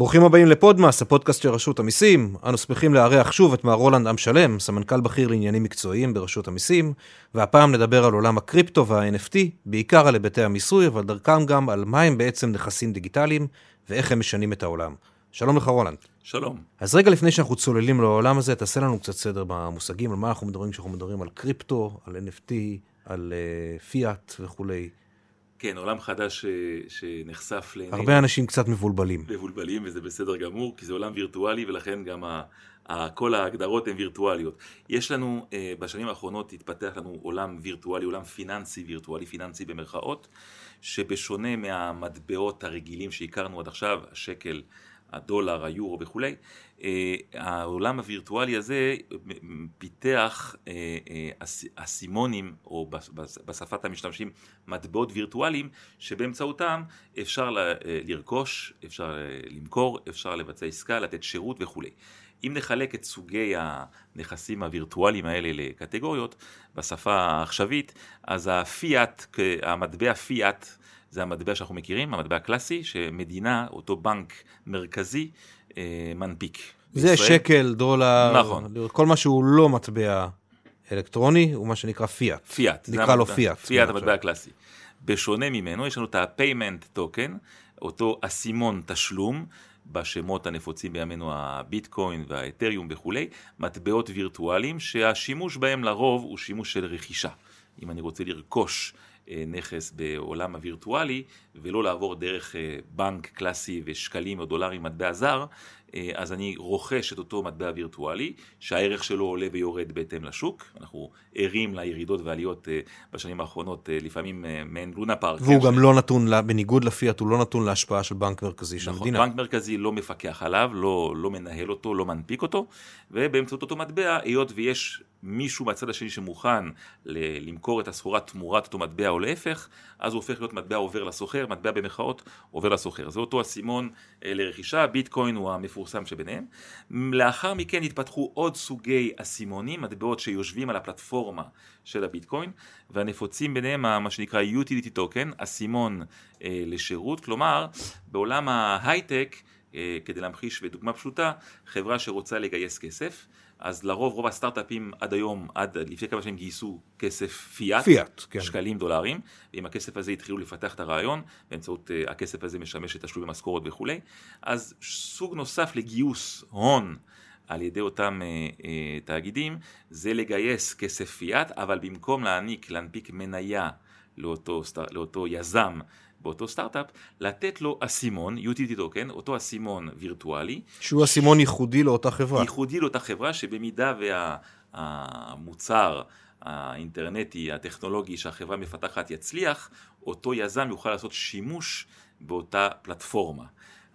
ברוכים הבאים לפודמס, הפודקאסט של רשות המיסים. אנו שמחים לארח שוב את מר רולנד עם שלם, סמנכ"ל בכיר לעניינים מקצועיים ברשות המיסים, והפעם נדבר על עולם הקריפטו וה-NFT, בעיקר על היבטי המיסוי, אבל דרכם גם על מה הם בעצם נכסים דיגיטליים ואיך הם משנים את העולם. שלום לך רולנד. שלום. אז רגע לפני שאנחנו צוללים לעולם הזה, תעשה לנו קצת סדר במושגים, על מה אנחנו מדברים כשאנחנו מדברים על קריפטו, על NFT, על uh, פיאט וכולי. כן, עולם חדש ש... שנחשף לעיני... הרבה אנשים קצת מבולבלים. מבולבלים, וזה בסדר גמור, כי זה עולם וירטואלי, ולכן גם ה... ה... כל ההגדרות הן וירטואליות. יש לנו, אה, בשנים האחרונות התפתח לנו עולם וירטואלי, עולם פיננסי וירטואלי, פיננסי במרכאות, שבשונה מהמטבעות הרגילים שהכרנו עד עכשיו, השקל, הדולר, היורו וכולי, אה, העולם הווירטואלי הזה פיתח אה, אה, אסימונים, או בשפת המשתמשים, מטבעות וירטואליים, שבאמצעותם אפשר לרכוש, אפשר למכור, אפשר לבצע עסקה, לתת שירות וכולי. אם נחלק את סוגי הנכסים הווירטואליים האלה לקטגוריות, בשפה העכשווית, אז הפיאט, המטבע פיאט, זה המטבע שאנחנו מכירים, המטבע הקלאסי, שמדינה, אותו בנק מרכזי, אה, מנפיק. זה בישראל. שקל, דולר, נכון. כל מה שהוא לא מטבע אלקטרוני, הוא מה שנקרא פיאט. פיאט. נקרא לו פיאט. פיאט, המטבע הקלאסי. בשונה ממנו, יש לנו את ה-payment token, אותו אסימון תשלום, בשמות הנפוצים בימינו הביטקוין והאתריום וכולי, מטבעות וירטואליים שהשימוש בהם לרוב הוא שימוש של רכישה. אם אני רוצה לרכוש נכס בעולם הווירטואלי ולא לעבור דרך אה, בנק קלאסי ושקלים או דולרים מטבע זר, אה, אז אני רוכש את אותו מטבע וירטואלי שהערך שלו עולה ויורד בהתאם לשוק. אנחנו ערים לירידות ועליות בשנים האחרונות, לפעמים מעין לונה פארק. והוא גם ש... לא נתון, בניגוד לפיאט, הוא לא נתון להשפעה של בנק מרכזי של נכון, המדינה. בנק מרכזי לא מפקח עליו, לא, לא מנהל אותו, לא מנפיק אותו, ובאמצעות אותו מטבע, היות ויש מישהו מהצד השני שמוכן למכור את הסחורה תמורת אותו מטבע או להפך, אז הוא הופך להיות מטבע עובר לסוחר, מטבע במחאות עובר לסוחר. זה אותו אסימון אה, לרכישה, ביטקוין הוא המפורסם שביניהם. לאחר מכן התפתחו עוד סוגי אסימונים, מטבעות שיושבים על הפלטפורמה של הביטקוין, והנפוצים ביניהם מה שנקרא utility token, אסימון אה, לשירות, כלומר בעולם ההייטק, אה, כדי להמחיש בדוגמה פשוטה, חברה שרוצה לגייס כסף, אז לרוב רוב הסטארט-אפים עד היום, עד לפני כמה שנים גייסו כסף פיאט, פיאט כן. שקלים דולרים, ועם הכסף הזה התחילו לפתח את הרעיון, באמצעות uh, הכסף הזה משמש לתשלום במשכורת וכולי, אז סוג נוסף לגיוס הון על ידי אותם uh, uh, תאגידים, זה לגייס כסף פיאט, אבל במקום להעניק, להנפיק מניה לאותו, לאותו יזם באותו סטארט-אפ, לתת לו אסימון, utility token, אותו אסימון וירטואלי. שהוא אסימון ייחודי לאותה חברה. ייחודי לאותה חברה, שבמידה והמוצר האינטרנטי, הטכנולוגי שהחברה מפתחת יצליח, אותו יזם יוכל לעשות שימוש באותה פלטפורמה.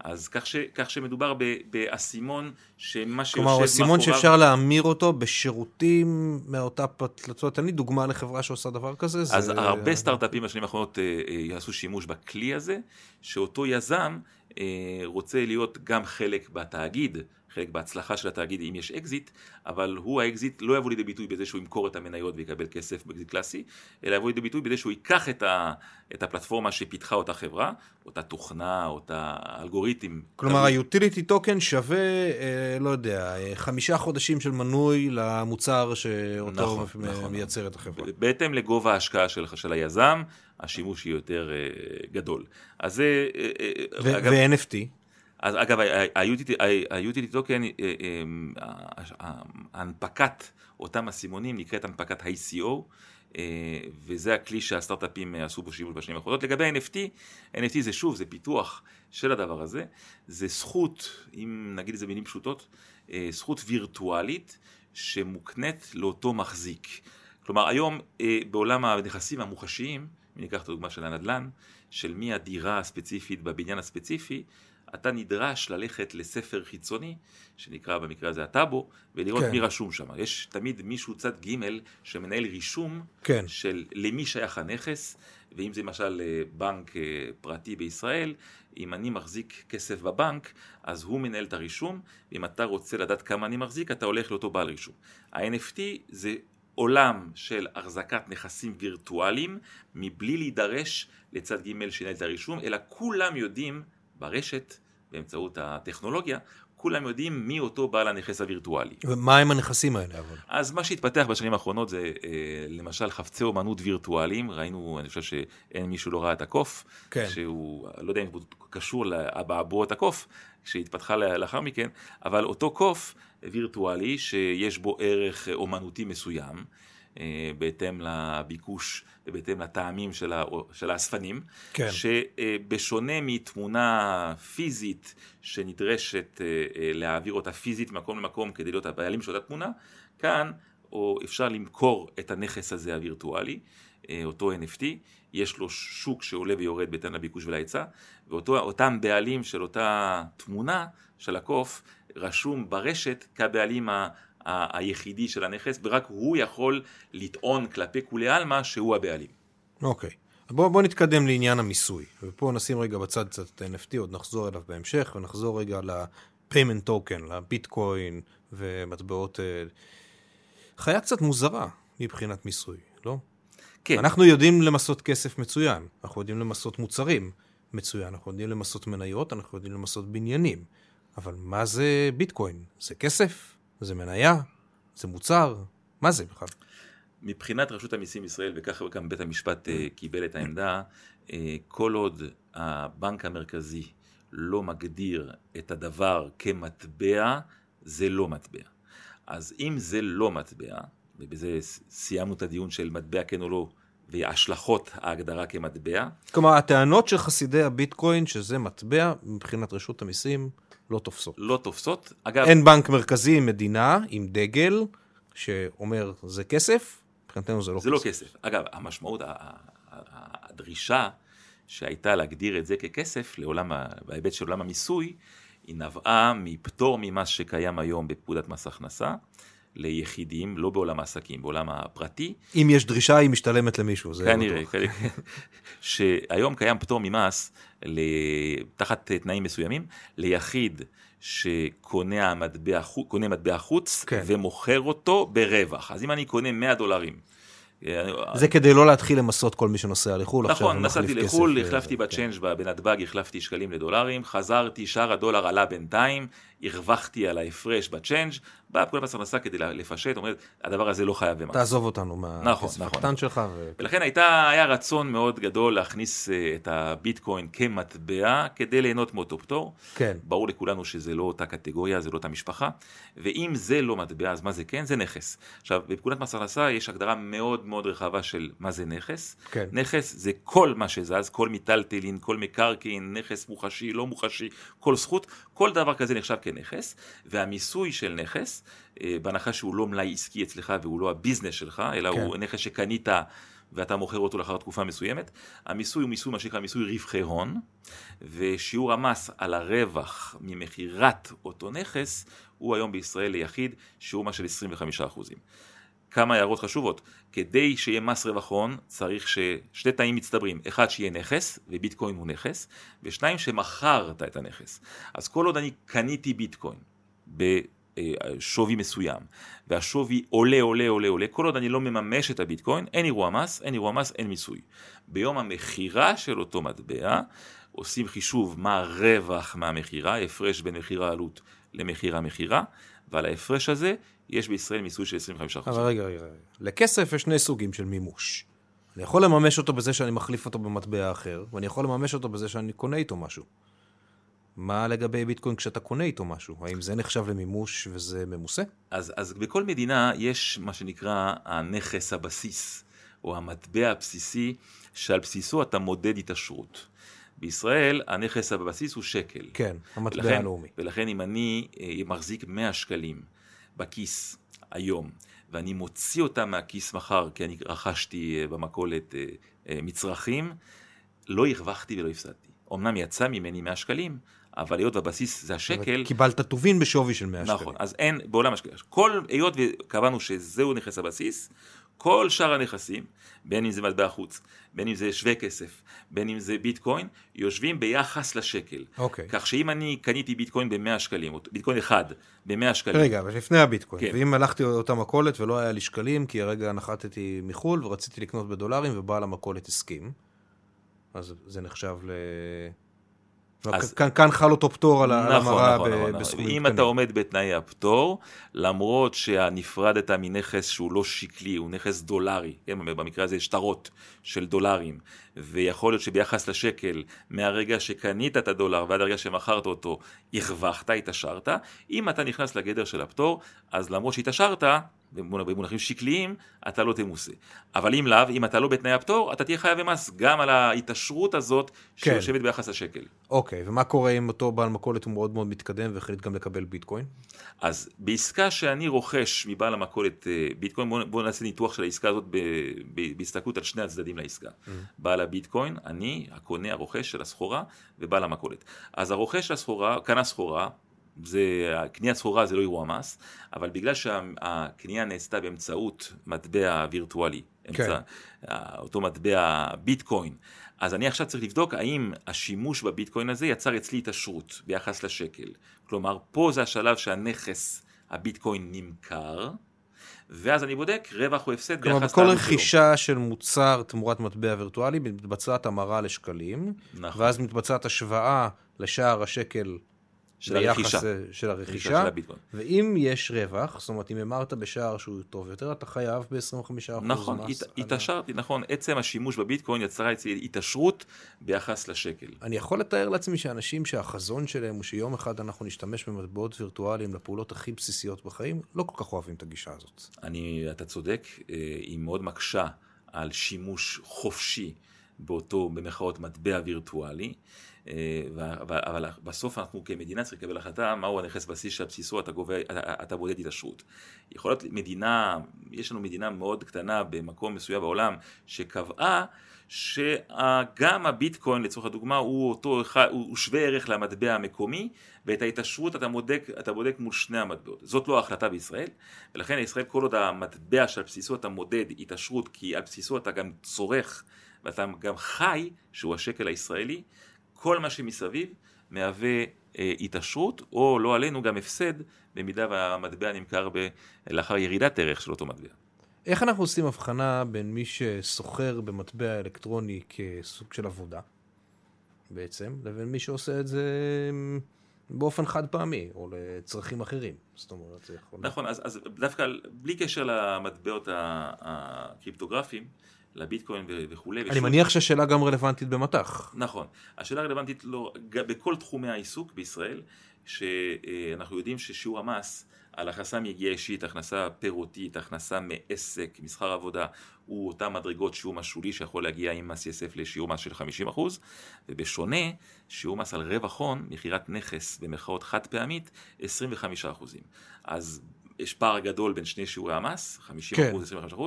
אז כך, ש, כך שמדובר באסימון שמה שיושב מאחוריו... כלומר, אסימון שאפשר להמיר אותו בשירותים מאותה פלטפורמה. תן לי דוגמה לחברה שעושה דבר כזה. אז זה... הרבה סטארט-אפים בשנים האחרונות אה, אה, יעשו שימוש בכלי הזה, שאותו יזם אה, רוצה להיות גם חלק בתאגיד, חלק בהצלחה של התאגיד אם יש אקזיט, אבל הוא האקזיט לא יבוא לידי ביטוי בזה שהוא ימכור את המניות ויקבל כסף באקזיט קלאסי, אלא יבוא לידי ביטוי בזה שהוא ייקח את, ה, את הפלטפורמה שפיתחה אותה חברה, אותה תוכנה, אותה אלגוריתם. כלומר ה utility token שווה, אה, לא יודע, אה, חמישה חודשים של מנוי למוצר שאותו נכון, נכון. מייצרת החברה. בהתאם לגובה ההשקעה של, של היזם, השימוש יהיה יותר אה, גדול. אז זה... אה, אה, ו- ו-NFT? אז אגב, ה-utility token, אה, אה, הנפקת אותם אסימונים נקראת הנפקת ICO, אה, וזה הכלי שהסטארט-אפים עשו בו שימוש בשנים האחרונות. לגבי NFT, NFT זה שוב, זה פיתוח של הדבר הזה, זה זכות, אם נגיד את זה במילים פשוטות, זכות וירטואלית שמוקנית לאותו מחזיק. כלומר, היום בעולם הנכסים המוחשיים, אם ניקח את הדוגמה של הנדל"ן, של מי הדירה הספציפית בבניין הספציפי, אתה נדרש ללכת לספר חיצוני, שנקרא במקרה הזה הטאבו, ולראות כן. מי רשום שם. יש תמיד מישהו צד ג' שמנהל רישום כן. של למי שייך הנכס, ואם זה למשל אה, בנק אה, פרטי בישראל, אם אני מחזיק כסף בבנק, אז הוא מנהל את הרישום, ואם אתה רוצה לדעת כמה אני מחזיק, אתה הולך לאותו בעל רישום. ה-NFT זה עולם של החזקת נכסים וירטואליים, מבלי להידרש לצד ג' שינהל את הרישום, אלא כולם יודעים ברשת, באמצעות הטכנולוגיה, כולם יודעים מי אותו בעל הנכס הווירטואלי. ומה הם הנכסים האלה אבל? אז מה שהתפתח בשנים האחרונות זה אה, למשל חפצי אומנות וירטואליים, ראינו, אני חושב שאין מישהו לא ראה את הקוף, כן. שהוא, לא יודע אם הוא קשור לאבעבועות הקוף, שהתפתחה לאחר מכן, אבל אותו קוף וירטואלי שיש בו ערך אומנותי מסוים, בהתאם לביקוש ובהתאם לטעמים של, ה, של האספנים, כן. שבשונה מתמונה פיזית שנדרשת אה, אה, להעביר אותה פיזית ממקום למקום כדי להיות הבעלים של אותה תמונה, כאן או אפשר למכור את הנכס הזה הווירטואלי, אותו NFT, יש לו שוק שעולה ויורד בהתאם לביקוש ולהיצע, ואותם בעלים של אותה תמונה של הקוף רשום ברשת כבעלים ה... היחידי של הנכס, ורק הוא יכול לטעון כלפי כולי עלמא שהוא הבעלים. אוקיי. Okay. בואו בוא נתקדם לעניין המיסוי, ופה נשים רגע בצד קצת את NFT, עוד נחזור אליו בהמשך, ונחזור רגע ל-payment token, לביטקוין ומטבעות... אה, חיה קצת מוזרה מבחינת מיסוי, לא? כן. אנחנו יודעים למסות כסף מצוין, אנחנו יודעים למסות מוצרים מצוין, אנחנו יודעים למסות מניות, אנחנו יודעים למסות בניינים, אבל מה זה ביטקוין? זה כסף? זה מניה? זה מוצר? מה זה בכלל? מבחינת רשות המיסים ישראל, וככה גם בית המשפט uh, קיבל את העמדה, uh, כל עוד הבנק המרכזי לא מגדיר את הדבר כמטבע, זה לא מטבע. אז אם זה לא מטבע, ובזה סיימנו את הדיון של מטבע כן או לא, והשלכות ההגדרה כמטבע. כלומר, הטענות של חסידי הביטקוין שזה מטבע, מבחינת רשות המיסים, לא תופסות. לא תופסות. אגב... אין בנק מרכזי מדינה, עם דגל, שאומר זה כסף, מבחינתנו זה לא זה כסף. זה לא כסף. אגב, המשמעות, הדרישה שהייתה להגדיר את זה ככסף, לעולם, בהיבט של עולם המיסוי, היא נבעה מפטור ממס שקיים היום בפקודת מס הכנסה. ליחידים, לא בעולם העסקים, בעולם הפרטי. אם יש דרישה, היא משתלמת למישהו, זה כנראה, כנראה. שהיום קיים פטור ממס תחת תנאים מסוימים, ליחיד שקונה מטבע, מטבע חוץ כן. ומוכר אותו ברווח. אז אם אני קונה 100 דולרים, זה כדי לא להתחיל למסות כל מי שנוסע לחו"ל. נכון, נסעתי לחו"ל, החלפתי בצ'יינג' בנתב"ג, החלפתי שקלים לדולרים, חזרתי, שער הדולר עלה בינתיים, הרווחתי על ההפרש בצ'יינג', באה פקודת מס הכנסה כדי לפשט, אומרת, הדבר הזה לא חייב במס. תעזוב אותנו מהכסף נכון, הקטן שלך. ו... ולכן הייתה, היה רצון מאוד גדול להכניס אה, את הביטקוין כמטבע, כדי ליהנות מאותו פטור. כן. ברור לכולנו שזה לא אותה קטגוריה, זה לא אותה משפחה, ואם זה לא מטבע, אז מה זה כן? זה נכס. עכשיו, בפקודת מס הכנסה יש הגדרה מאוד מאוד רחבה של מה זה נכס. כן. נכס זה כל מה שזז, כל מיטלטלין, כל מקרקעין, נכס מוחשי, לא מוחשי, כל זכות, כל דבר כזה נחשב כנכס, והמיסוי של נכס, אה, בהנחה שהוא לא מלאי עסקי אצלך והוא לא הביזנס שלך, אלא כן. הוא נכס שקנית ואתה מוכר אותו לאחר תקופה מסוימת, המיסוי הוא מיסוי, מה שנקרא מיסוי רווחי הון, ושיעור המס על הרווח ממכירת אותו נכס, הוא היום בישראל ליחיד שיעור מס של 25%. כמה הערות חשובות. כדי שיהיה מס רווח הון צריך ששתי תאים מצטברים, אחד שיהיה נכס, וביטקוין הוא נכס, ושניים שמכרת את הנכס. אז כל עוד אני קניתי ביטקוין בשווי מסוים, והשווי עולה עולה עולה עולה, כל עוד אני לא מממש את הביטקוין, אין אירוע מס, אין אירוע מס, אין מיסוי. ביום המכירה של אותו מטבע, עושים חישוב מה הרווח מהמכירה, הפרש בין מכירה עלות למכירה מכירה, ועל ההפרש הזה יש בישראל מיסוי של 25%. אבל רגע, רגע, רגע. לכסף יש שני סוגים של מימוש. אני יכול לממש אותו בזה שאני מחליף אותו במטבע אחר, ואני יכול לממש אותו בזה שאני קונה איתו משהו. מה לגבי ביטקוין כשאתה קונה איתו משהו? האם זה נחשב למימוש וזה ממוסה? אז, אז בכל מדינה יש מה שנקרא הנכס הבסיס, או המטבע הבסיסי, שעל בסיסו אתה מודד התעשרות. בישראל הנכס הבסיס הוא שקל. כן, המטבע הלאומי. ולכן אם אני אה, מחזיק 100 שקלים בכיס היום, ואני מוציא אותם מהכיס מחר, כי אני רכשתי אה, במכולת אה, מצרכים, לא הרווחתי ולא הפסדתי. אמנם יצא ממני 100 שקלים, אבל היות והבסיס זה השקל... קיבלת טובין בשווי של 100 נכון, שקלים. נכון, אז אין, בעולם השקל. כל, היות וקבענו שזהו נכס הבסיס, כל שאר הנכסים, בין אם זה מטבע חוץ, בין אם זה שווה כסף, בין אם זה ביטקוין, יושבים ביחס לשקל. אוקיי. כך שאם אני קניתי ביטקוין ב-100 שקלים, ביטקוין אחד ב-100 שקלים. רגע, אבל לפני הביטקוין. כן. ואם הלכתי לאותה מכולת ולא היה לי שקלים, כי הרגע נחתתי מחו"ל ורציתי לקנות בדולרים ובעל המכולת הסכים, אז זה נחשב ל... אז... כאן, כאן חל אותו פטור על נכון, ההמרה נכון, נכון, בסכומים אם קטנים. אתה עומד בתנאי הפטור, למרות שהנפרדת מנכס שהוא לא שקלי, הוא נכס דולרי, כן, במקרה הזה שטרות של דולרים, ויכול להיות שביחס לשקל, מהרגע שקנית את הדולר ועד הרגע שמכרת אותו, הרווחת, התעשרת, אם אתה נכנס לגדר של הפטור, אז למרות שהתעשרת, במונחים שקליים, אתה לא תמוסה. אבל אם לאו, אם אתה לא בתנאי הפטור, אתה תהיה חייב במס גם על ההתעשרות הזאת כן. שיושבת ביחס לשקל. אוקיי, ומה קורה אם אותו בעל מכולת הוא מאוד מאוד מתקדם והחליט גם לקבל ביטקוין? אז בעסקה שאני רוכש מבעל המכולת אה, ביטקוין, בואו בוא נעשה ניתוח של העסקה הזאת בהסתכלות על שני הצדדים לעסקה. Mm. בעל הביטקוין, אני, הקונה, הרוכש של הסחורה, ובעל המכולת. אז הרוכש של הסחורה, קנה סחורה, זה, קניית סחורה זה לא אירוע מס, אבל בגלל שהקנייה נעשתה באמצעות מטבע וירטואלי, אמצע, אותו מטבע ביטקוין, אז אני עכשיו צריך לבדוק האם השימוש בביטקוין הזה יצר אצלי התעשרות ביחס לשקל. כלומר, פה זה השלב שהנכס, הביטקוין נמכר, ואז אני בודק רווח או הפסד כלומר, ביחס בכל לעלות שלו. רכישה של מוצר תמורת מטבע וירטואלי מתבצעת המרה לשקלים, נכון. ואז מתבצעת השוואה לשער השקל של הרכישה. של רכישה הרכישה, של הביטקוין. ואם יש רווח, זאת אומרת, אם המרת בשער שהוא טוב יותר, אתה חייב ב-25% נכון, מס. על ה- התעשרתי, נכון, עצם השימוש בביטקוין יצרה אצלי התעשרות ביחס לשקל. אני יכול לתאר לעצמי שאנשים שהחזון שלהם הוא שיום אחד אנחנו נשתמש במטבעות וירטואליים לפעולות הכי בסיסיות בחיים, לא כל כך אוהבים את הגישה הזאת. אני, אתה צודק, אה, היא מאוד מקשה על שימוש חופשי באותו, במרכאות, מטבע וירטואלי, אבל, אבל בסוף אנחנו כמדינה צריכים לקבל החלטה מהו הנכס בסיס שעל בסיסו אתה, גובה, אתה, אתה בודד התעשרות. יכול להיות מדינה, יש לנו מדינה מאוד קטנה במקום מסוים בעולם, שקבעה שגם הביטקוין לצורך הדוגמה הוא אותו הוא שווה ערך למטבע המקומי ואת ההתעשרות אתה בודק, אתה בודק מול שני המטבעות. זאת לא ההחלטה בישראל ולכן בישראל כל עוד המטבע שעל בסיסו אתה מודד התעשרות כי על בסיסו אתה גם צורך ואתה גם חי שהוא השקל הישראלי כל מה שמסביב מהווה אה, התעשרות או לא עלינו גם הפסד במידה והמטבע נמכר ב, לאחר ירידת ערך של אותו מטבע. איך אנחנו עושים הבחנה בין מי שסוחר במטבע אלקטרוני כסוג של עבודה, בעצם, לבין מי שעושה את זה אמ, באופן חד פעמי, או לצרכים אחרים. זאת אומרת, זה יכול... נכון, אז, אז דווקא בלי קשר למטבעות הקריפטוגרפיים, לביטקוין וכולי. אני ושוב- מניח שהשאלה גם רלוונטית במטח. נכון. השאלה רלוונטית לא, בכל תחומי העיסוק בישראל, שאנחנו יודעים ששיעור המס על הכנסה מיגיעה אישית, הכנסה פירותית, הכנסה מעסק, מסחר עבודה, הוא אותם מדרגות שיעור מס שולי שיכול להגיע עם מס יסף לשיעור מס של 50%, ובשונה, שיעור מס על רווח הון, מכירת נכס במרכאות חד פעמית, 25%. אז יש פער גדול בין שני שיעורי המס, 50% כן. 25%,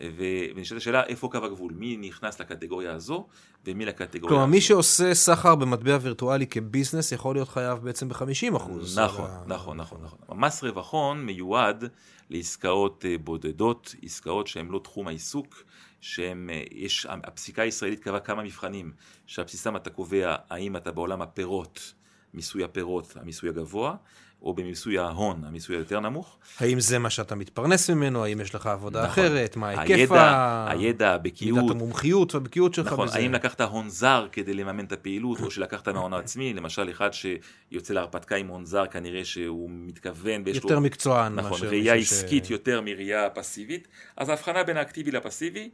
ו- ונשאלת השאלה איפה קו הגבול, מי נכנס לקטגוריה הזו ומי לקטגוריה כלומר, הזו. מי שעושה סחר במטבע וירטואלי כביזנס יכול להיות חייב בעצם ב-50 אחוז. נכון, נכון, נכון, נכון. מס רווח הון מיועד לעסקאות אה, בודדות, עסקאות שהן לא תחום העיסוק, שהן, אה, יש, הפסיקה הישראלית קבעה כמה מבחנים, שעל בסיסם אתה קובע האם אתה בעולם הפירות, מיסוי הפירות, המיסוי הגבוה, או במיסוי ההון, המיסוי היותר נמוך. האם זה מה שאתה מתפרנס ממנו? האם יש לך עבודה נכון. אחרת? מה היקף הידע, ה... הידע, מידת הבקיאות, המומחיות והבקיאות שלך נכון, בזה? האם לקחת הון זר כדי לממן את הפעילות, או שלקחת מההון העצמי, למשל אחד שיוצא להרפתקה עם הון זר, כנראה שהוא מתכוון ויש לו... יותר מקצוען נכון, ראייה מישהו ש- עסקית יותר מראייה פסיבית, אז ההבחנה בין האקטיבי לפסיבי,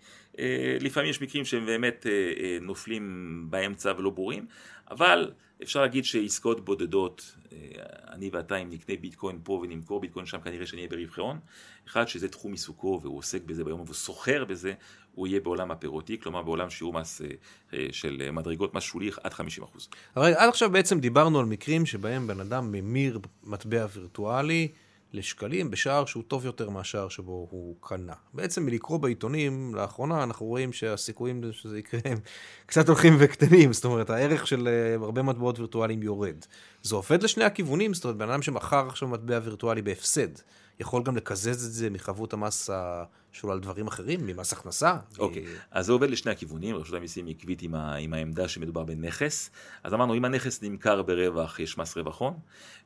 לפעמים יש מקרים שהם באמת אה, אה, נופלים באמצע ולא ברורים, אבל אפשר להגיד שעסקאות בודדות, אה, אני ואתה אם נקנה ביטקוין פה ונמכור ביטקוין שם, כנראה שנהיה ברווחי הון, אחד שזה תחום עיסוקו והוא עוסק בזה ביום והוא סוחר בזה, הוא יהיה בעולם הפירותי, כלומר בעולם שיעור מס אה, אה, של מדרגות מס שולי עד 50%. אבל עד עכשיו בעצם דיברנו על מקרים שבהם בן אדם ממיר מטבע וירטואלי לשקלים בשער שהוא טוב יותר מהשער שבו הוא קנה. בעצם מלקרוא בעיתונים, לאחרונה אנחנו רואים שהסיכויים שזה יקרה הם קצת הולכים וקטנים, זאת אומרת הערך של אה, הרבה מטבעות וירטואליים יורד. זה עובד לשני הכיוונים, זאת אומרת בן אדם שמכר עכשיו מטבע וירטואלי בהפסד, יכול גם לקזז את זה מחבות המס שלו על דברים אחרים, ממס הכנסה. אוקיי, מ- אז זה עובד לשני הכיוונים, רשות המיסים עקבית עם, ה, עם העמדה שמדובר בנכס. אז אמרנו, אם הנכס נמכר ברווח, יש מס רווח הון,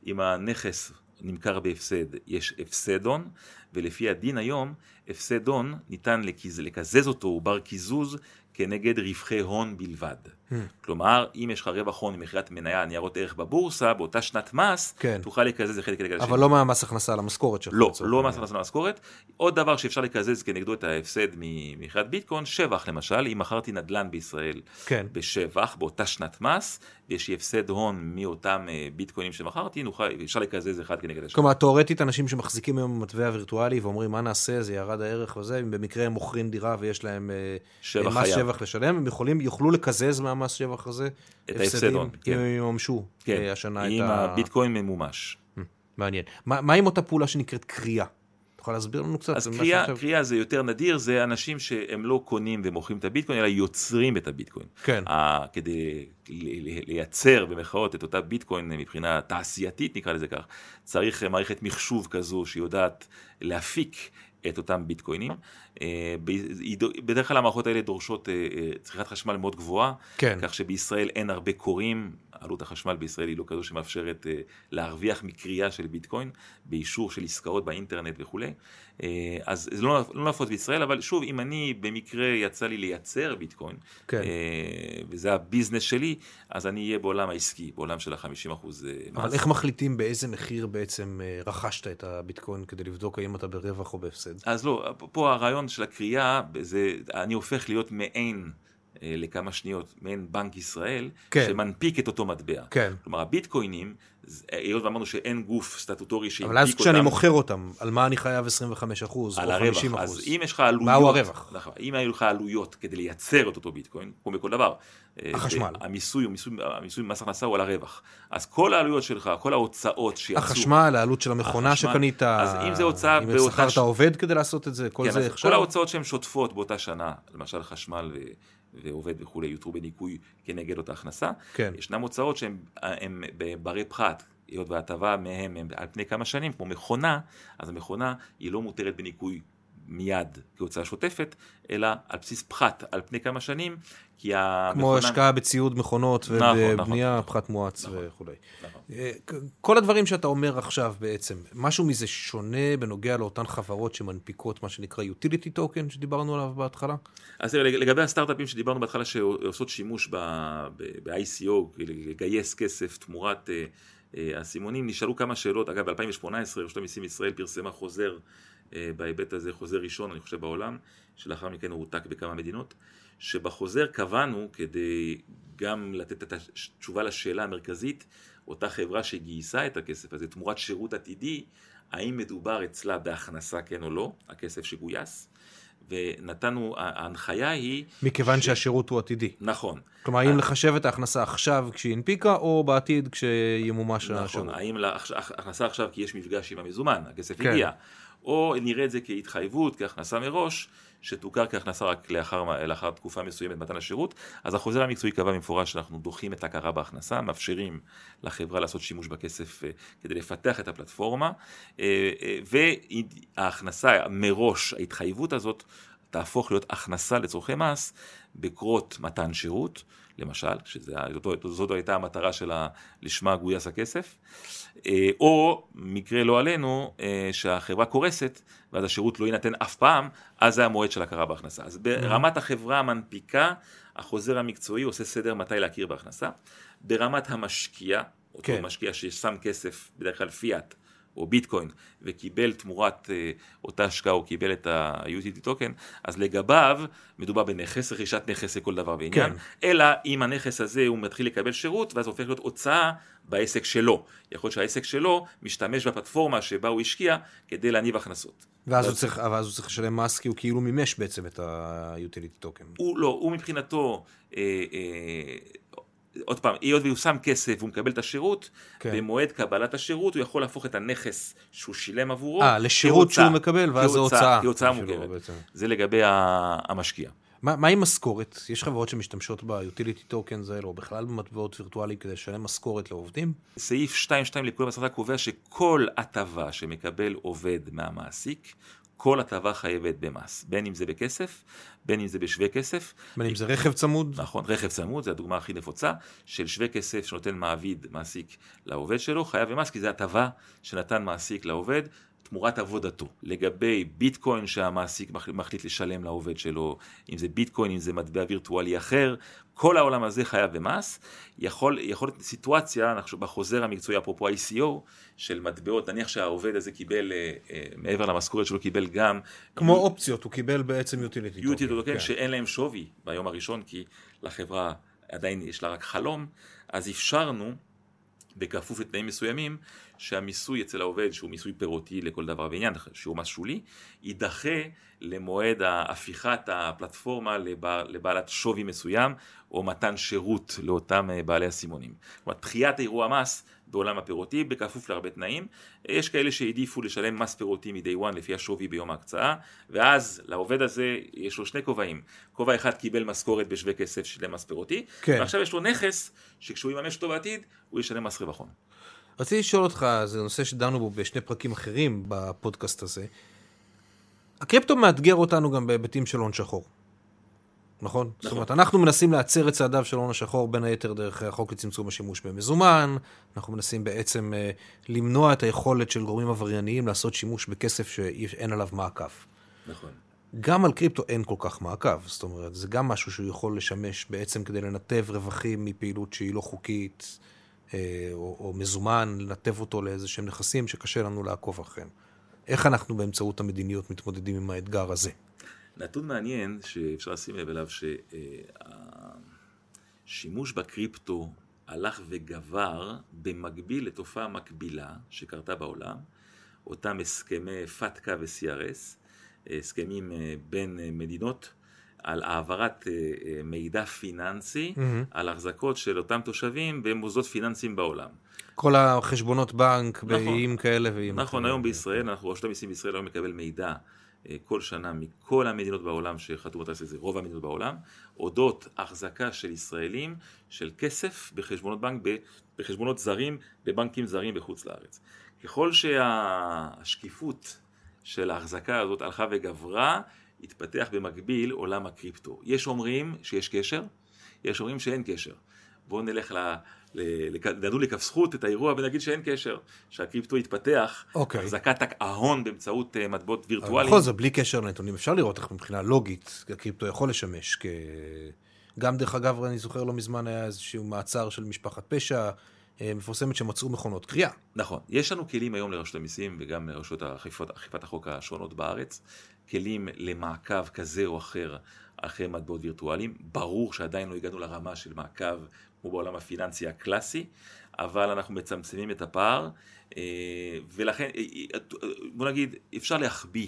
אם הנכס נמכר בהפסד, יש הפסד הון, ולפי הדין היום, הפסד הון ניתן לקז, לקזז אותו, הוא בר קיזוז, כנגד רווחי הון בלבד. כלומר, אם יש לך רווח הון ממכירת מניה ניירות ערך בבורסה, באותה שנת מס, כן. תוכל לקזז אחד כנגד השני. אבל לא מהמס הכנסה על המשכורת שלך. לא, לא העניין. מס הכנסה למשכורת. עוד דבר שאפשר לקזז כנגדו את ההפסד ממכירת ביטקוין, שבח למשל, אם מכרתי נדל"ן בישראל כן. בשבח באותה שנת מס, ויש לי הפסד הון מאותם אה, ביטקוינים שמכרתי, נוכל, אפשר לקזז אחד כנגד השני. כלומר, תאורטית, אנשים שמחזיקים היום במטבע וירטואלי ואומרים, מה נעשה, זה ירד הערך וזה, אם במקרה הם מוכרים דירה ויש להם אה, שבח מס חייב. שבח לשלם, הם יכולים, יוכלו לקזז מהמס שבח הזה אם כן. יממשו כן, אה, השנה את אם ה... הביטקוין ממומש. מעניין. מה מה עם אותה פעולה שנקראת קריאה? אתה יכול להסביר לנו קצת? אז קריאה, שעכשיו- קריאה זה יותר נדיר, זה אנשים שהם לא קונים ומוכרים את הביטקוין, אלא יוצרים את הביטקוין. כן. ה- כדי לייצר במרכאות את אותה ביטקוין מבחינה תעשייתית נקרא לזה כך, צריך מערכת מחשוב כזו שיודעת להפיק את אותם ביטקוינים. אה, בדרך כלל המערכות האלה דורשות אה, אה, צריכת חשמל מאוד גבוהה, כן. כך שבישראל אין הרבה קוראים, עלות החשמל בישראל היא לא כזו שמאפשרת אה, להרוויח מקריאה של ביטקוין, באישור של עסקאות באינטרנט וכולי. אה, אז זה לא, לא נפוץ בישראל, אבל שוב, אם אני במקרה יצא לי לייצר ביטקוין, כן. אה, וזה הביזנס שלי, אז אני אהיה בעולם העסקי, בעולם של ה-50% מס. אבל איך מחליטים באיזה מחיר בעצם רכשת את הביטקוין כדי לבדוק האם אתה ברווח או בהפסד? אז לא, פה הרעיון של הקריאה, זה, אני הופך להיות מעין, לכמה שניות, מעין בנק ישראל, כן. שמנפיק את אותו מטבע. כן. כלומר, הביטקוינים, היות ואמרנו שאין גוף סטטוטורי שהנפיק אותם, אבל אז כשאני מוחר אותם, על מה אני חייב 25 אחוז או על 50 הרווח, אחוז? אז אם יש לך עלויות, מהו הרווח? נכון, אם היו לך עלויות כדי לייצר את אותו ביטקוין, כמו בכל דבר, אה, החשמל. זה- המיסוי, הוא מיסוי, המיסוי במס הכנסה הוא על הרווח, אז כל העלויות שלך, כל ההוצאות שיצאו, החשמל, העלות של המכונה החשמל, שקנית, אז אם זה הוצאה אם באותה שכרת ש- עובד כדי לעשות את זה, כל כן, זה עכשיו? כל ההוצאות שהן שוטפות באותה שנה, למשל חשמל ו... ועובד וכולי, יותרו בניכוי כנגד אותה הכנסה. כן. ישנן הוצאות שהן הן ברי פחת, היות וההטבה מהם הם על פני כמה שנים, כמו מכונה, אז המכונה היא לא מותרת בניכוי מיד כהוצאה שוטפת, אלא על בסיס פחת על פני כמה שנים, כי המכונה... כמו השקעה בציוד מכונות נכון, ובבנייה, נכון, פחת מואץ נכון. וכולי. נכון. אה, כל הדברים שאתה אומר עכשיו בעצם, משהו מזה שונה בנוגע לאותן חברות שמנפיקות מה שנקרא utility token שדיברנו עליו בהתחלה? אז תראה, לגבי הסטארט-אפים שדיברנו בהתחלה שעושות שימוש ב-ICO, לגייס כסף תמורת אה, אה, הסימונים, נשאלו כמה שאלות, אגב ב-2018 רשות המיסים ישראל פרסמה חוזר אה, בהיבט הזה, חוזר ראשון אני חושב בעולם, שלאחר מכן הוא הועתק בכמה מדינות, שבחוזר קבענו כדי גם לתת את התשובה לשאלה המרכזית, אותה חברה שגייסה את הכסף הזה תמורת שירות עתידי, האם מדובר אצלה בהכנסה כן או לא, הכסף שגויס, ונתנו, ההנחיה היא... מכיוון ש- שהשירות הוא עתידי. נכון. כלומר, האם לחשב את ההכנסה עכשיו כשהיא הנפיקה, או בעתיד כשימומש נכון, השירות? האם להכ- הכנסה עכשיו כי יש מפגש עם המזומן, הכסף כן. הגיע, או נראה את זה כהתחייבות, כהכנסה מראש, שתוכר כהכנסה רק לאחר, לאחר תקופה מסוימת מתן השירות, אז החוזר המקצועי קבע במפורש שאנחנו דוחים את ההכרה בהכנסה, מאפשרים לחברה לעשות שימוש בכסף אה, כדי לפתח את הפלטפורמה, אה, אה, וההכנסה מראש, ההתחייבות הזאת, תהפוך להיות הכנסה לצורכי מס בקרות מתן שירות, למשל, שזאת הייתה המטרה שלה, לשמה גויס הכסף, אה, או מקרה לא עלינו, אה, שהחברה קורסת ואז השירות לא יינתן אף פעם, אז זה המועד של הכרה בהכנסה. אז ברמת החברה המנפיקה, החוזר המקצועי עושה סדר מתי להכיר בהכנסה. ברמת המשקיע, אותו כן. משקיע ששם כסף, בדרך כלל פיאט, או ביטקוין, וקיבל תמורת אה, אותה השקעה, או קיבל את ה-UTT טוקן, אז לגביו מדובר בנכס, רכישת נכס לכל דבר ועניין, כן. אלא אם הנכס הזה הוא מתחיל לקבל שירות, ואז הופך להיות הוצאה בעסק שלו. יכול להיות שהעסק שלו משתמש בפלטפורמה שבה הוא השקיע כדי להניב הכנסות. ואז הוא צריך, ואז הוא צריך לשלם מס, כי הוא כאילו מימש בעצם את ה-utility token. הוא לא, הוא מבחינתו, אה, אה, עוד פעם, היות והוא שם כסף והוא מקבל את השירות, כן. במועד קבלת השירות הוא יכול להפוך את הנכס שהוא שילם עבורו, אה, לשירות. שהוא מקבל, ואז זה הוצאה. כהוצאה שלו מוכרת. בעצם. זה לגבי המשקיע. מה, מה עם משכורת? יש חברות שמשתמשות ב-utility tokens האלה, או בכלל במטבעות וירטואליים כדי לשלם משכורת לעובדים? סעיף 2.2 לפקודת הכנסה קובע שכל הטבה שמקבל עובד מהמעסיק, כל הטבה חייבת במס, בין אם זה בכסף, בין אם זה בשווה כסף. בין אם זה רכב צמוד? נכון, רכב צמוד, זו הדוגמה הכי נפוצה, של שווה כסף שנותן מעביד, מעסיק לעובד שלו, חייב במס, כי זו הטבה שנתן מעסיק לעובד, תמורת עבודתו. לגבי ביטקוין שהמעסיק מחליט לשלם לעובד שלו, אם זה ביטקוין, אם זה מטבע וירטואלי אחר, כל העולם הזה חייב במס. יכול, יכול להיות סיטואציה, בחוזר המקצועי, אפרופו ICO, של מטבעות, נניח שהעובד הזה קיבל, אה, אה, מעבר למשכורת שלו, קיבל גם... כמו יו... אופציות, הוא קיבל בעצם יוטיליטי. יוטיליטי טוקן, שאין להם שווי ביום הראשון, כי לחברה עדיין יש לה רק חלום, אז אפשרנו, בכפוף לתנאים מסוימים, שהמיסוי אצל העובד, שהוא מיסוי פירותי לכל דבר ועניין, שהוא מס שולי, יידחה למועד הפיכת הפלטפורמה לבעלת שווי מסוים, או מתן שירות לאותם אה, בעלי הסימונים. כלומר, דחיית אירוע המס בעולם הפירותי, בכפוף להרבה תנאים. יש כאלה שהעדיפו לשלם מס פירותי מ-day one לפי השווי ביום ההקצאה, ואז לעובד הזה יש לו שני כובעים. כובע אחד קיבל משכורת בשווה כסף של מס פירותי, כן. ועכשיו יש לו נכס שכשהוא יממש אותו בעתיד, הוא ישלם מס רווחון. רציתי לשאול אותך, זה נושא שדנו בו בשני פרקים אחרים בפודקאסט הזה. הקריפטו מאתגר אותנו גם בהיבטים של הון שחור. נכון? נכון. זאת אומרת, אנחנו מנסים להצר את צעדיו של הון השחור בין היתר דרך החוק לצמצום השימוש במזומן, אנחנו מנסים בעצם אה, למנוע את היכולת של גורמים עברייניים לעשות שימוש בכסף שאין עליו מעקב. נכון. גם על קריפטו אין כל כך מעקב, זאת אומרת, זה גם משהו שהוא יכול לשמש בעצם כדי לנתב רווחים מפעילות שהיא לא חוקית. אה, או, או מזומן, לנתב אותו לאיזה שהם נכסים שקשה לנו לעקוב אחריהם. איך אנחנו באמצעות המדיניות מתמודדים עם האתגר הזה? נתון מעניין שאפשר לשים לב אליו שהשימוש בקריפטו הלך וגבר במקביל לתופעה מקבילה שקרתה בעולם, אותם הסכמי פתקה ו-CRS, הסכמים אה, בין מדינות על העברת אה, אה, מידע פיננסי mm-hmm. על החזקות של אותם תושבים במוסדות פיננסיים בעולם. כל החשבונות בנק נכון, באיים כאלה ואיים נכון, היום בישראל, אנחנו, רשות המיסים בישראל היום מקבל מידע אה, כל שנה מכל המדינות בעולם שחתמו את זה רוב המדינות בעולם, אודות החזקה של ישראלים של כסף בחשבונות בנק, בחשבונות זרים, בבנקים זרים בחוץ לארץ. ככל שהשקיפות של ההחזקה הזאת הלכה וגברה, התפתח במקביל עולם הקריפטו. יש אומרים שיש קשר, יש אומרים שאין קשר. בואו נלך ל... נדון לכף זכות את האירוע ונגיד שאין קשר, שהקריפטו יתפתח, okay. אוקיי. החזקת ההון באמצעות אה, מטבעות וירטואליים. בכל זאת, בלי קשר לנתונים, אפשר לראות איך מבחינה לוגית הקריפטו יכול לשמש כ... גם דרך אגב, אני זוכר לא מזמן היה איזשהו מעצר של משפחת פשע, אה, מפורסמת שמצאו מכונות קריאה. נכון. יש לנו כלים היום לרשות המיסים וגם לרשות אכיפת החוק השונות בארץ, כלים למעקב כזה או אחר אחרי מטבעות וירטואליים. ברור שעדיין לא הגענו לרמה של מעקב כמו בעולם הפיננסי הקלאסי, אבל אנחנו מצמצמים את הפער, אה, ולכן, אה, בוא נגיד, אפשר להחביא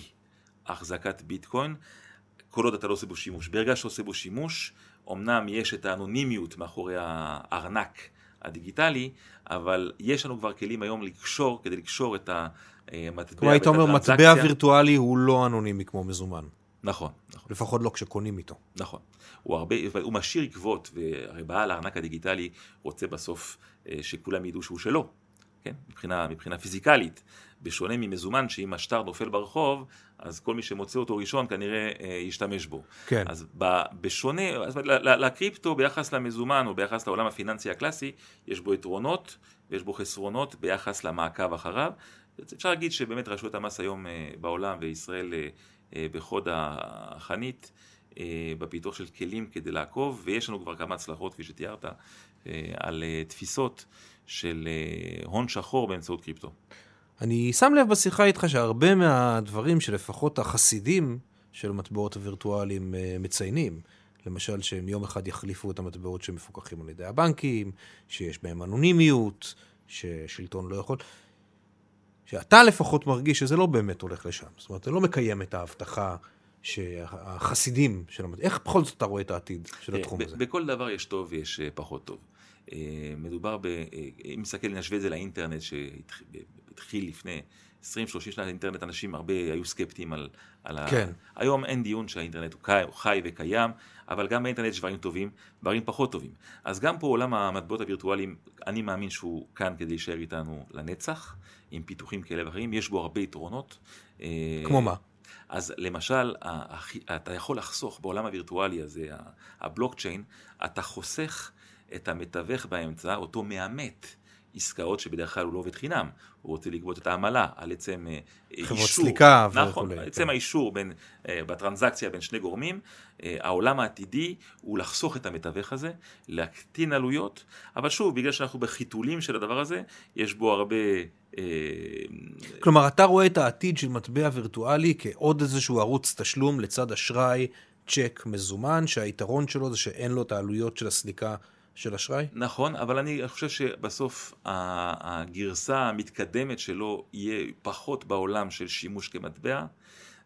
החזקת ביטקוין, כל עוד אתה לא עושה בו שימוש. ברגע שאתה עושה בו שימוש, אמנם יש את האנונימיות מאחורי הארנק הדיגיטלי, אבל יש לנו כבר כלים היום לקשור, כדי לקשור את המטבע כלומר, היית אומר, מטבע וירטואלי הוא לא אנונימי כמו מזומן. נכון, נכון. לפחות לא כשקונים איתו. נכון. הוא הרבה, הוא משאיר עקבות, והרי בעל הארנק הדיגיטלי רוצה בסוף אה, שכולם ידעו שהוא שלו, כן? מבחינה, מבחינה פיזיקלית. בשונה ממזומן, שאם השטר נופל ברחוב, אז כל מי שמוצא אותו ראשון כנראה אה, ישתמש בו. כן. אז ב, בשונה, אז לקריפטו ביחס למזומן או ביחס לעולם הפיננסי הקלאסי, יש בו יתרונות ויש בו חסרונות ביחס למעקב אחריו. אפשר להגיד שבאמת רשויות המס היום אה, בעולם וישראל אה, אה, בחוד החנית, אה, בפיתוח של כלים כדי לעקוב, ויש לנו כבר כמה הצלחות, כפי שתיארת, אה, על אה, תפיסות של אה, הון שחור באמצעות קריפטו. אני שם לב בשיחה איתך שהרבה מהדברים שלפחות החסידים של המטבעות הווירטואליים אה, מציינים, למשל שהם יום אחד יחליפו את המטבעות שמפוקחים על ידי הבנקים, שיש בהם אנונימיות, ששלטון לא יכול, שאתה לפחות מרגיש שזה לא באמת הולך לשם. זאת אומרת, זה לא מקיים את ההבטחה שהחסידים של המטבעות, איך בכל זאת אתה רואה את העתיד של התחום הזה? בכל דבר יש טוב ויש אה, פחות טוב. אה, מדובר ב... אם נסתכל, נשווה את זה לאינטרנט, התחיל לפני 20-30 שנה האינטרנט, אנשים הרבה היו סקפטיים על... על כן. ה... היום אין דיון שהאינטרנט הוא, חי, הוא חי וקיים, אבל גם באינטרנט יש דברים טובים, דברים פחות טובים. אז גם פה עולם המטבעות הווירטואליים, אני מאמין שהוא כאן כדי להישאר איתנו לנצח, עם פיתוחים כאלה ואחרים, יש בו הרבה יתרונות. אה, כמו מה? אז למשל, אתה יכול לחסוך בעולם הווירטואלי הזה, הבלוקצ'יין, אתה חוסך את המתווך באמצע, אותו מאמת עסקאות שבדרך כלל הוא לא עובד חינם, הוא רוצה לגבות את העמלה על עצם אה, חברות אישור, סליקה נכון, וכולי, עצם כן. האישור בין, אה, בטרנזקציה בין שני גורמים, אה, העולם העתידי הוא לחסוך את המתווך הזה, להקטין עלויות, אבל שוב, בגלל שאנחנו בחיתולים של הדבר הזה, יש בו הרבה... כלומר, אתה רואה את העתיד של מטבע וירטואלי כעוד איזשהו ערוץ תשלום לצד אשראי, צ'ק, מזומן, שהיתרון שלו זה שאין לו את העלויות של הסליקה של אשראי? נכון, אבל אני חושב שבסוף הגרסה המתקדמת שלו יהיה פחות בעולם של שימוש כמטבע,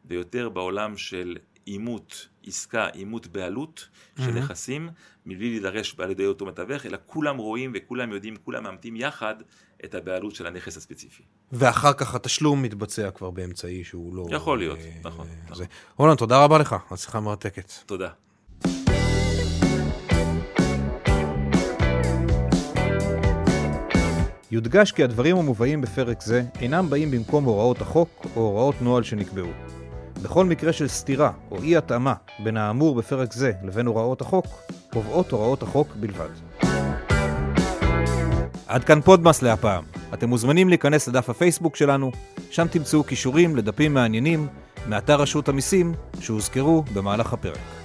ויותר בעולם של אימות עסקה, אימות בעלות של. נכסים, מבלי להידרש על ידי אותו מתווך, אלא כולם רואים וכולם יודעים, כולם מאמתים יחד את הבעלות של הנכס הספציפי. ואחר כך התשלום מתבצע כבר באמצעי שהוא לא... יכול להיות, אה, נכון, זה. נכון. רולנד, תודה רבה לך, השיחה מרתקת. תודה. יודגש כי הדברים המובאים בפרק זה אינם באים במקום הוראות החוק או הוראות נוהל שנקבעו. בכל מקרה של סתירה או אי התאמה בין האמור בפרק זה לבין הוראות החוק, קובעות הוראות החוק בלבד. עד כאן פודמאס להפעם. אתם מוזמנים להיכנס לדף הפייסבוק שלנו, שם תמצאו קישורים לדפים מעניינים מאתר רשות המיסים שהוזכרו במהלך הפרק.